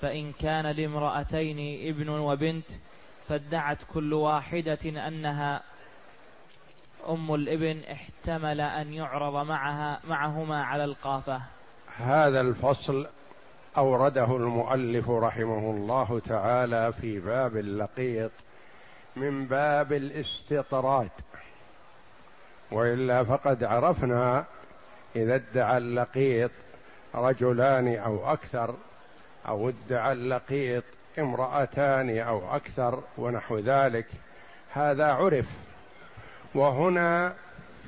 فإن كان لامرأتين ابن وبنت فادعت كل واحدة أنها أم الإبن احتمل أن يعرض معها معهما على القافة. هذا الفصل أورده المؤلف رحمه الله تعالى في باب اللقيط من باب الاستطراد وإلا فقد عرفنا إذا ادعى اللقيط رجلان أو أكثر أو ادعى اللقيط امرأتان أو أكثر ونحو ذلك. هذا عرف. وهنا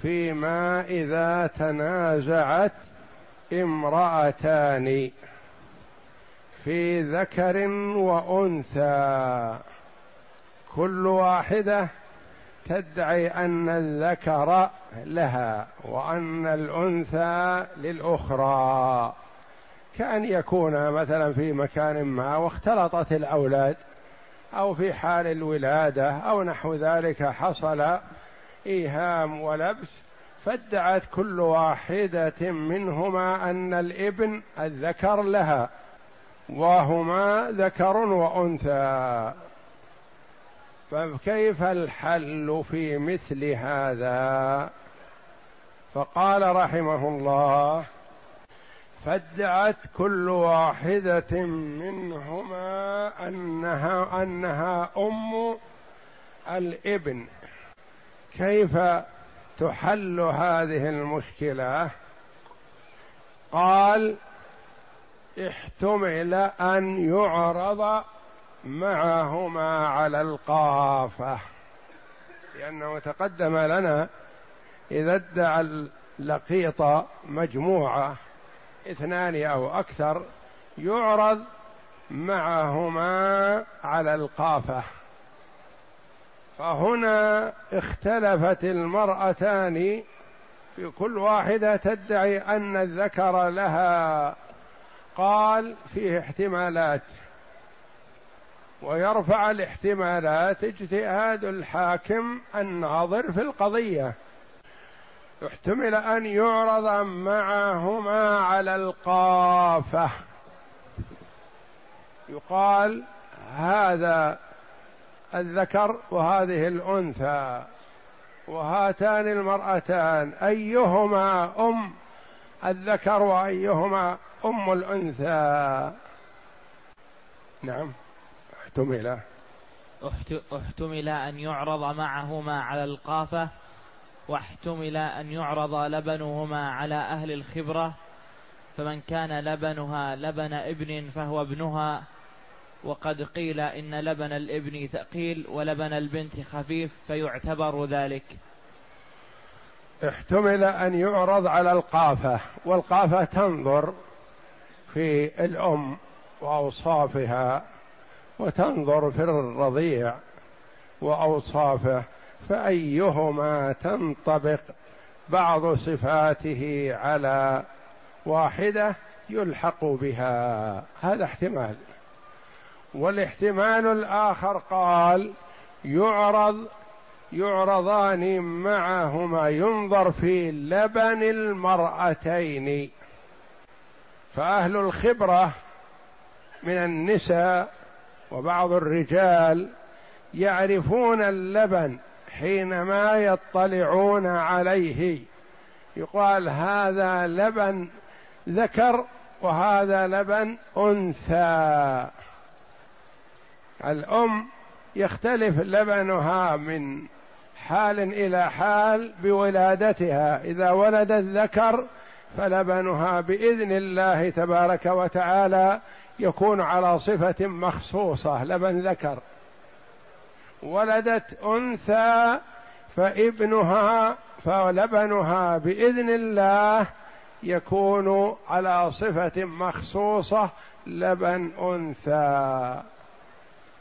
فيما إذا تنازعت امرأتان في ذكر وأنثى. كل واحدة تدعي أن الذكر لها وأن الأنثى للأخرى. كأن يكون مثلا في مكان ما واختلطت الأولاد أو في حال الولادة أو نحو ذلك حصل إيهام ولبس فادعت كل واحدة منهما أن الإبن الذكر لها وهما ذكر وأنثى. فكيف الحل في مثل هذا؟ فقال رحمه الله فادعت كل واحدة منهما أنها أنها أم الإبن. كيف تحل هذه المشكلة؟ قال احتمل أن يعرض معهما على القافة. لأنه تقدم لنا إذا ادعى اللقيط مجموعة اثنان أو أكثر يعرض معهما على القافة. فهنا اختلفت المرأتان في كل واحدة تدعي أن الذكر لها. قال فيه احتمالات. ويرفع الاحتمالات اجتهاد الحاكم الناظر في القضية. احتمل أن يعرض معهما على القافة. يقال هذا الذكر وهذه الأنثى وهاتان المرأتان أيهما أم الذكر وأيهما أم الأنثى؟ نعم احتمل. احتمل أن يعرض معهما على القافة. واحتمل أن يعرض لبنهما على أهل الخبرة فمن كان لبنها لبن ابن فهو ابنها وقد قيل إن لبن الابن ثقيل ولبن البنت خفيف فيعتبر ذلك. احتمل أن يعرض على القافة والقافة تنظر في الأم وأوصافها وتنظر في الرضيع وأوصافه. فأيهما تنطبق؟ بعض صفاته على واحدة يلحق بها. هذا احتمال. والاحتمال الآخر قال يعرض يعرضان معهما ينظر في لبن المرأتين. فأهل الخبرة من النساء وبعض الرجال يعرفون اللبن حينما يطلعون عليه. يقال هذا لبن ذكر وهذا لبن أنثى. الأم يختلف لبنها من حال إلى حال بولادتها. إذا ولدت ذكر فلبنها بإذن الله تبارك وتعالى يكون على صفة مخصوصة لبن ذكر. ولدت أنثى فابنها فلبنها بإذن الله يكون على صفة مخصوصة لبن أنثى.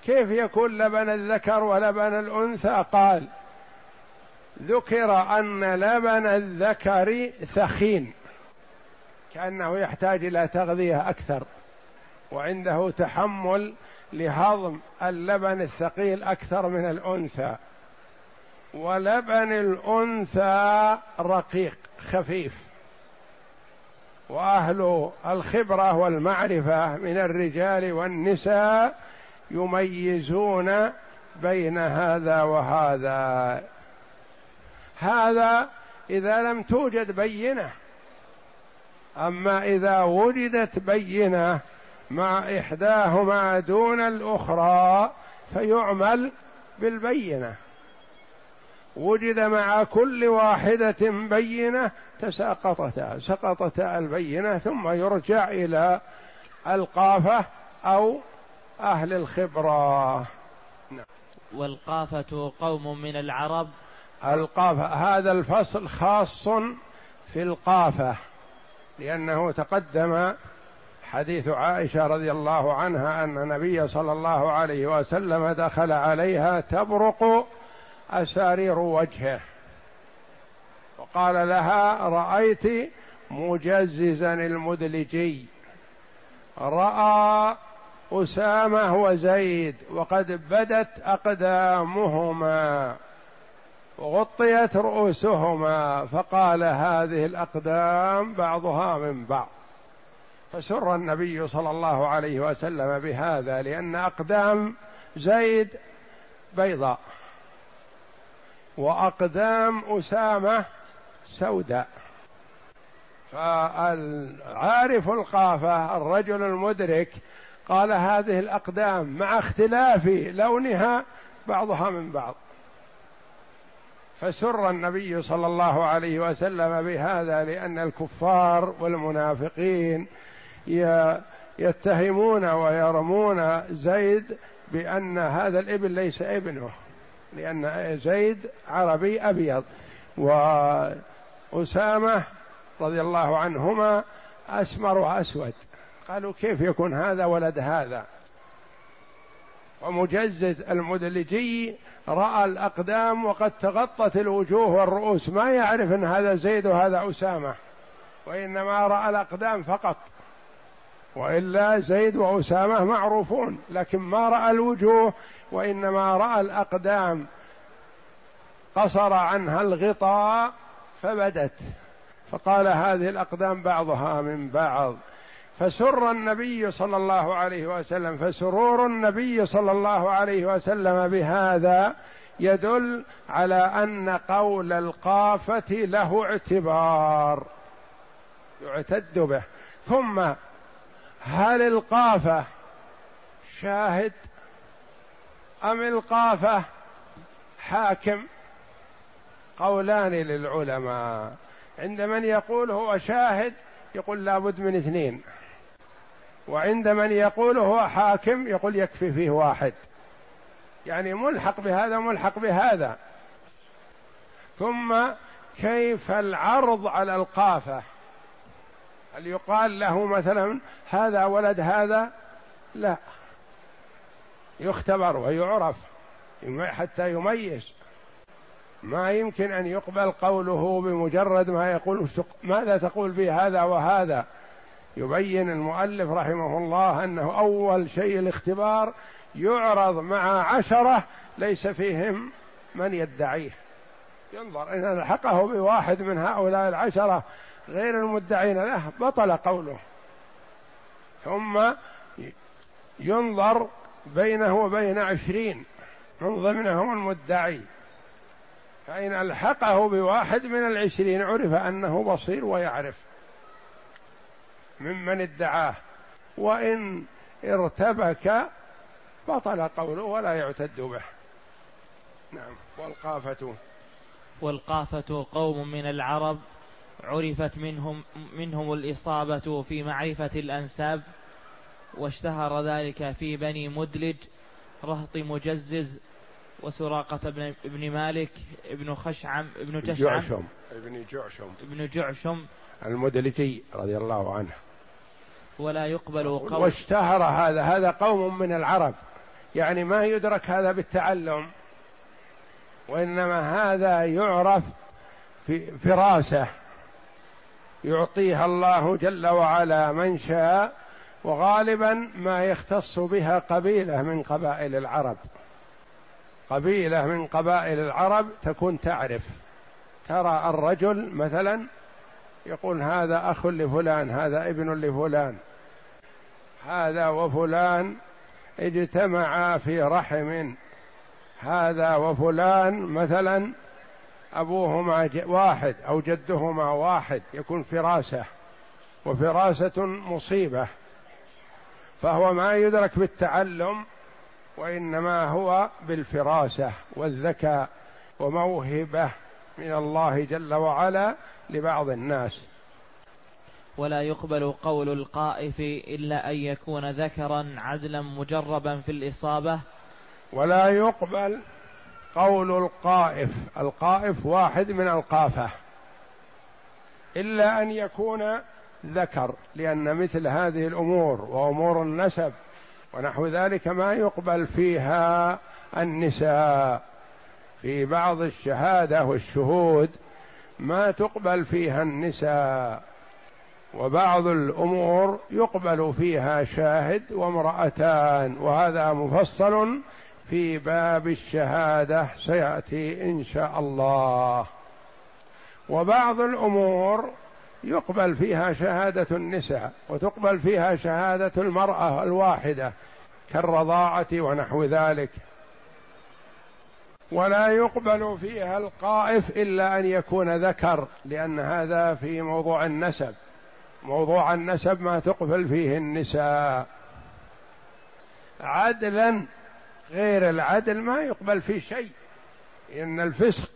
كيف يكون لبن الذكر ولبن الأنثى؟ قال ذكر أن لبن الذكر ثخين كأنه يحتاج إلى تغذية أكثر وعنده تحمل لهضم اللبن الثقيل أكثر من الأنثى. ولبن الأنثى رقيق خفيف. وأهل الخبرة والمعرفة من الرجال والنساء يميزون بين هذا وهذا. هذا إذا لم توجد بينة. أما إذا وجدت بينة مع إحداهما دون الأخرى فيعمل بالبينة. وجد مع كل واحدة بينة تساقطتا سقطتا البينة ثم يرجع إلى القافة أو أهل الخبرة. نعم. والقافة قوم من العرب. القافة هذا الفصل خاص في القافة لأنه تقدم حديث عائشة رضي الله عنها أن النبي صلى الله عليه وسلم دخل عليها تبرق أسارير وجهه. وقال لها رأيت مجززا المدلجي. رأى أسامة وزيد وقد بدت أقدامهما. وغطيت رؤوسهما. فقال هذه الأقدام بعضها من بعض. فسر النبي صلى الله عليه وسلم بهذا لأن أقدام زيد بيضاء وأقدام أسامة سوداء. فالعارف القافة الرجل المدرك قال هذه الأقدام مع اختلاف لونها بعضها من بعض. فسر النبي صلى الله عليه وسلم بهذا لأن الكفار والمنافقين يتهمون ويرمون زيد بأن هذا الابن ليس ابنه لأن زيد عربي أبيض. وأسامة رضي الله عنهما أسمر وأسود. قالوا كيف يكون هذا ولد هذا؟ ومجزز المدلجي رأى الأقدام وقد تغطت الوجوه والرؤوس. ما يعرف أن هذا زيد وهذا أسامة وإنما رأى الأقدام فقط. وإلا زيد وأسامة معروفون لكن ما رأى الوجوه وإنما رأى الأقدام. قصر عنها الغطاء فبدت فقال هذه الأقدام بعضها من بعض. فسر النبي صلى الله عليه وسلم فسرور النبي صلى الله عليه وسلم بهذا يدل على أن قول القافة له اعتبار يعتد به. ثم هل القافة شاهد أم القافة حاكم؟ قولان للعلماء. عند من يقول هو شاهد يقول لابد من اثنين. وعند من يقول هو حاكم يقول يكفي فيه واحد. يعني ملحق بهذا ملحق بهذا. ثم كيف العرض على القافة؟ هل يقال له مثلا هذا ولد هذا؟ لا. يختبر ويعرف حتى يميز. ما يمكن أن يقبل قوله بمجرد ما يقول ماذا تقول في هذا وهذا؟ يبين المؤلف رحمه الله أنه أول شيء الاختبار يعرض مع عشرة ليس فيهم من يدعيه. ينظر إن ألحقه بواحد من هؤلاء العشرة غير المدعين له بطل قوله. ثم ينظر بينه وبين عشرين من ضمنهم المدعي. فإن ألحقه بواحد من العشرين عرف أنه بصير ويعرف ممن ادعاه. وإن ارتبك بطل قوله ولا يعتد به. نعم والقافة. والقافة قوم من العرب. عرفت منهم منهم الإصابة في معرفة الأنساب واشتهر ذلك في بني مدلج رهط مجزز وسراقة بن, ابن مالك ابن خشعم ابن جشعم جعشم. ابن جعشم. ابن جعشم. المدلجي رضي الله عنه. ولا يقبل قول واشتهر هذا هذا قوم من العرب. يعني ما يدرك هذا بالتعلم وإنما هذا يعرف في فراسة يعطيها الله جل وعلا من شاء وغالبا ما يختص بها قبيلة من قبائل العرب. قبيلة من قبائل العرب تكون تعرف. ترى الرجل مثلا يقول هذا أخ لفلان هذا ابن لفلان هذا وفلان اجتمعا في رحم هذا وفلان مثلا أبوهما واحد أو جدهما واحد يكون فراسة وفراسة مصيبة. فهو ما يدرك بالتعلم وإنما هو بالفراسة والذكاء وموهبة من الله جل وعلا لبعض الناس. ولا يقبل قول القائف إلا أن يكون ذكرا عدلا مجربا في الإصابة. ولا يقبل قول القائف. القائف واحد من القافة. إلا أن يكون ذكر لأن مثل هذه الأمور وأمور النسب ونحو ذلك ما يقبل فيها النساء. في بعض الشهادة والشهود ما تقبل فيها النساء وبعض الأمور يقبل فيها شاهد وامرأتان وهذا مفصل في باب الشهادة سيأتي إن شاء الله. وبعض الأمور يقبل فيها شهادة النساء وتقبل فيها شهادة المرأة الواحدة كالرضاعة ونحو ذلك. ولا يقبل فيها القائف إلا أن يكون ذكر لأن هذا في موضوع النسب. موضوع النسب ما تقبل فيه النساء. عدلا غير العدل ما يقبل فيه شيء. إن الفسق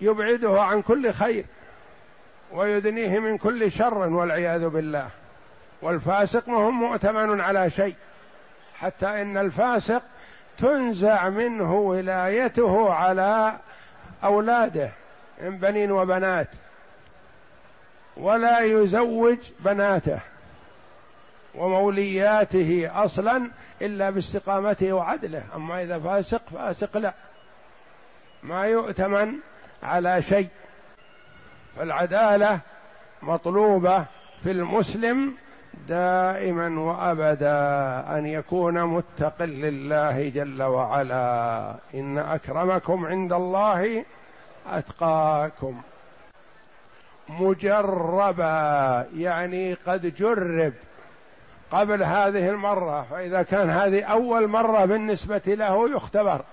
يبعده عن كل خير ويدنيه من كل شر والعياذ بالله. والفاسق ما هو مؤتمن على شيء. حتى إن الفاسق تنزع منه ولايته على أولاده من بنين وبنات. ولا يزوج بناته. ومولياته أصلا إلا باستقامته وعدله. أما إذا فاسق فاسق لا. ما يؤتمن على شيء. فالعدالة مطلوبة في المسلم دائما وأبدا أن يكون متق لله جل وعلا. إن أكرمكم عند الله أتقاكم. مجربا يعني قد جرب. قبل هذه المرة فإذا كان هذه أول مرة بالنسبة له يختبر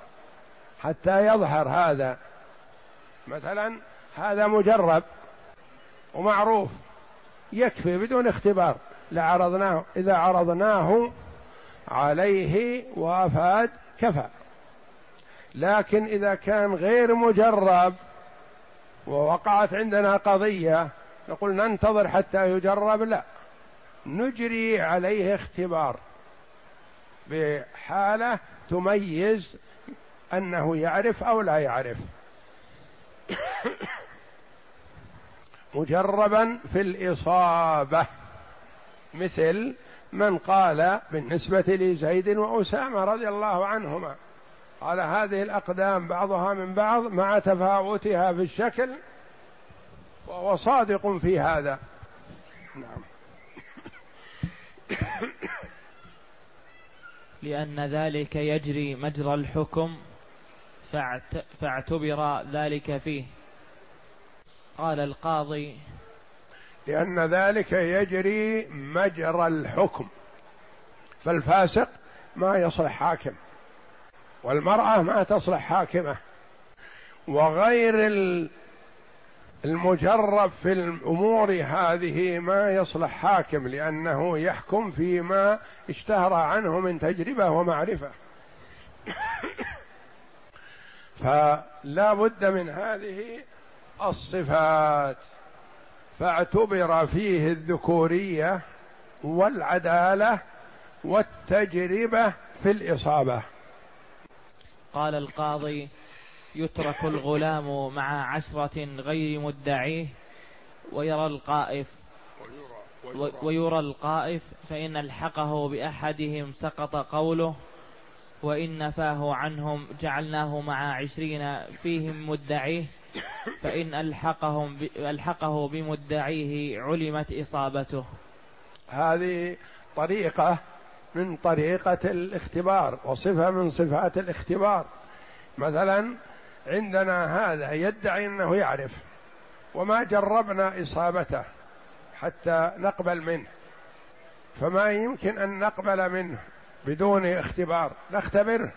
حتى يظهر هذا. مثلا هذا مجرب ومعروف يكفي بدون اختبار. لعرضناه إذا عرضناه عليه وأفاد كفى. لكن إذا كان غير مجرب ووقعت عندنا قضية نقول ننتظر حتى يجرب لا. نجري عليه اختبار بحالة تميز أنه يعرف أو لا يعرف. مجربا في الإصابة مثل من قال بالنسبة لزيد وأسامة رضي الله عنهما على هذه الأقدام بعضها من بعض مع تفاوتها في الشكل وهو صادق في هذا. نعم. لأن ذلك يجري مجرى الحكم فاعتبر ذلك فيه. قال القاضي لأن ذلك يجري مجرى الحكم. فالفاسق ما يصلح حاكم والمرأة ما تصلح حاكمة وغير المجرب في الأمور هذه ما يصلح حاكم لأنه يحكم فيما اشتهر عنه من تجربة ومعرفة. فلا بد من هذه الصفات. فاعتبر فيه الذكورية والعدالة والتجربة في الإصابة. قال القاضي يترك الغلام مع عشرة غير مدعيه ويرى القائف ويرى القائف فإن ألحقه بأحدهم سقط قوله وإن نفاه عنهم جعلناه مع عشرين فيهم مدعيه فإن ألحقهم ألحقه بمدعيه علمت إصابته. هذه طريقة من طريقة الاختبار وصفة من صفات الاختبار. مثلا عندنا هذا يدعي انه يعرف وما جربنا اصابته حتى نقبل منه. فما يمكن ان نقبل منه بدون اختبار. نختبره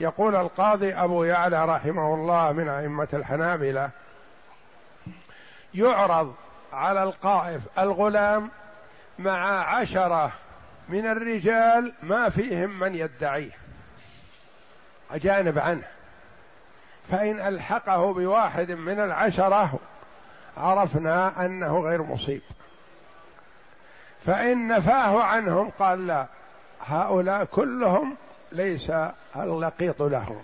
يقول القاضي ابو يعلى رحمه الله من ائمة الحنابلة يعرض على القائف الغلام مع عشرة من الرجال ما فيهم من يدعيه. أجانب عنه. فإن ألحقه بواحد من العشرة عرفنا أنه غير مصيب. فإن نفاه عنهم قال لا هؤلاء كلهم ليس اللقيط لهم.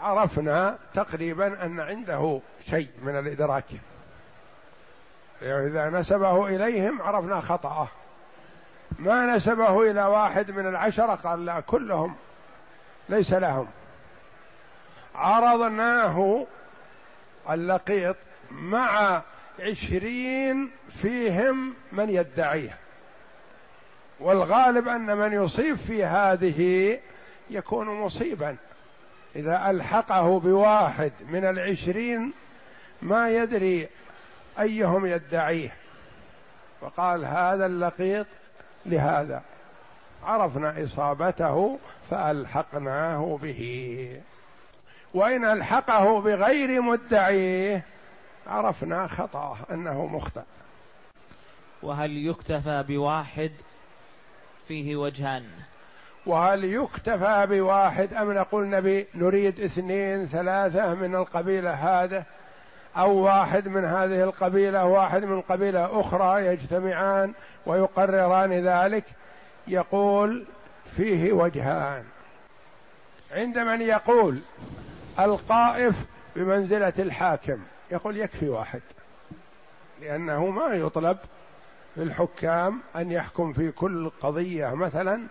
عرفنا تقريبا أن عنده شيء من الإدراك. إذا نسبه إليهم عرفنا خطأه. ما نسبه إلى واحد من العشرة قال لا كلهم ليس لهم. عرضناه اللقيط مع عشرين فيهم من يدعيه. والغالب أن من يصيب في هذه يكون مصيبا. إذا ألحقه بواحد من العشرين ما يدري أيهم يدعيه. وقال هذا اللقيط لهذا. عرفنا إصابته فألحقناه به. وإن ألحقه بغير مدعيه عرفنا خطأه أنه مخطئ. وهل يكتفى بواحد فيه وجهان؟ وهل يكتفى بواحد أم نقول نبي نريد اثنين ثلاثة من القبيلة هذا أو واحد من هذه القبيلة واحد من قبيلة أخرى يجتمعان ويقرران ذلك؟ يقول فيه وجهان. عند من يقول القائف بمنزلة الحاكم. يقول يكفي واحد. لأنه ما يطلب في الحكام أن يحكم في كل قضية مثلا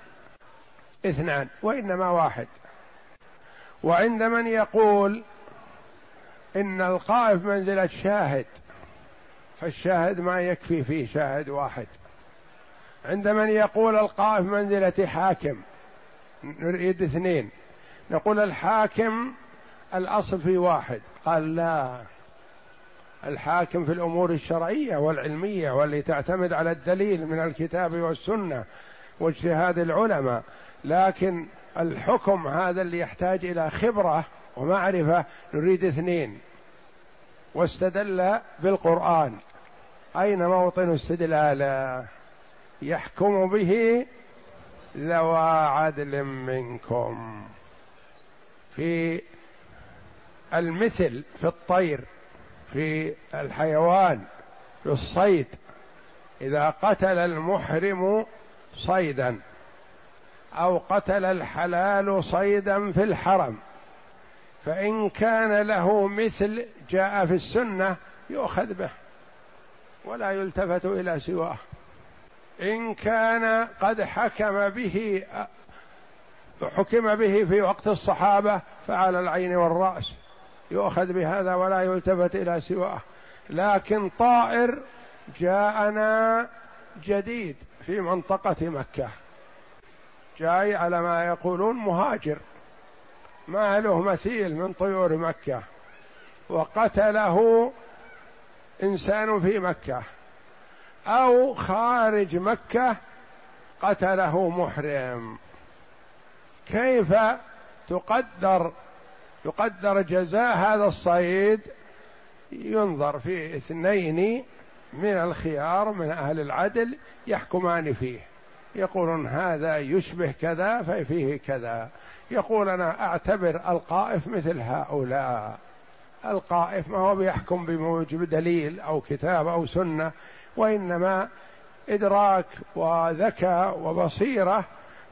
اثنان وإنما واحد. وعند من يقول إن القائف منزلة شاهد فالشاهد ما يكفي فيه شاهد واحد. عند من يقول القائف منزلة حاكم نريد اثنين. نقول الحاكم الأصل في واحد. قال لا الحاكم في الأمور الشرعية والعلمية واللي تعتمد على الدليل من الكتاب والسنة واجتهاد العلماء لكن الحكم هذا اللي يحتاج إلى خبرة ومعرفة نريد اثنين. واستدل بالقرآن. أين موطن استدلاله يحكم به ذوى عدل منكم. في المثل في الطير في الحيوان في الصيد. إذا قتل المحرم صيدا أو قتل الحلال صيدا في الحرم فإن كان له مثل جاء في السنة يؤخذ به ولا يلتفت إلى سواه. إن كان قد حكم به حكم به في وقت الصحابة فعلى العين والرأس. يؤخذ بهذا ولا يلتفت إلى سواه. لكن طائر جاءنا جديد في منطقة مكة. جاي على ما يقولون مهاجر. ما له مثيل من طيور مكة. وقتله إنسان في مكة. أو خارج مكة قتله محرم. كيف تقدر يقدر جزاء هذا الصيد ينظر في اثنين من الخيار من أهل العدل يحكمان فيه. يقولون هذا يشبه كذا ففيه كذا. يقول أنا أعتبر القائف مثل هؤلاء. القائف ما هو بيحكم بموجب دليل أو كتاب أو سنة وإنما إدراك وذكاء وبصيرة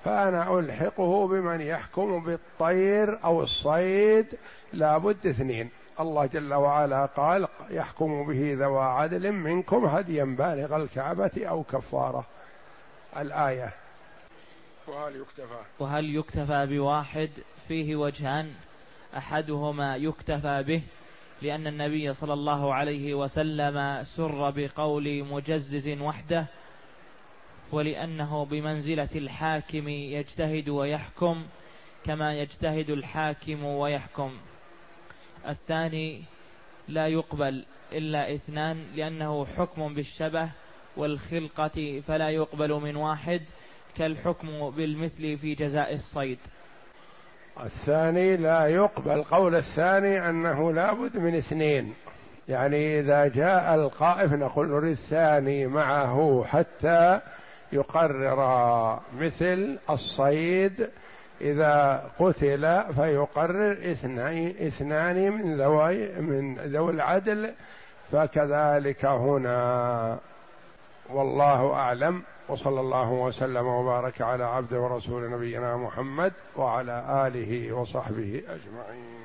فأنا ألحقه بمن يحكم بالطير أو الصيد لابد اثنين. الله جل وعلا قال يحكم به ذوى عدل منكم هديا بالغ الكعبة أو كفارة. الآية. وهل يكتفى؟ وهل يكتفى بواحد فيه وجهان؟ أحدهما يكتفى به لأن النبي صلى الله عليه وسلم سر بقول مجزز وحده ولأنه بمنزلة الحاكم يجتهد ويحكم كما يجتهد الحاكم ويحكم. الثاني لا يقبل إلا اثنان لأنه حكم بالشبه والخلقة فلا يقبل من واحد كالحكم بالمثل في جزاء الصيد. الثاني لا يقبل قول الثاني أنه لابد من اثنين. يعني إذا جاء القائف نقول الثاني معه حتى يقرر مثل الصيد إذا قتل فيقرر اثنين اثنان من ذوي من ذوي العدل فكذلك هنا. والله أعلم. وصلى الله وسلم وبارك على عبد ورسول نبينا محمد وعلى آله وصحبه أجمعين.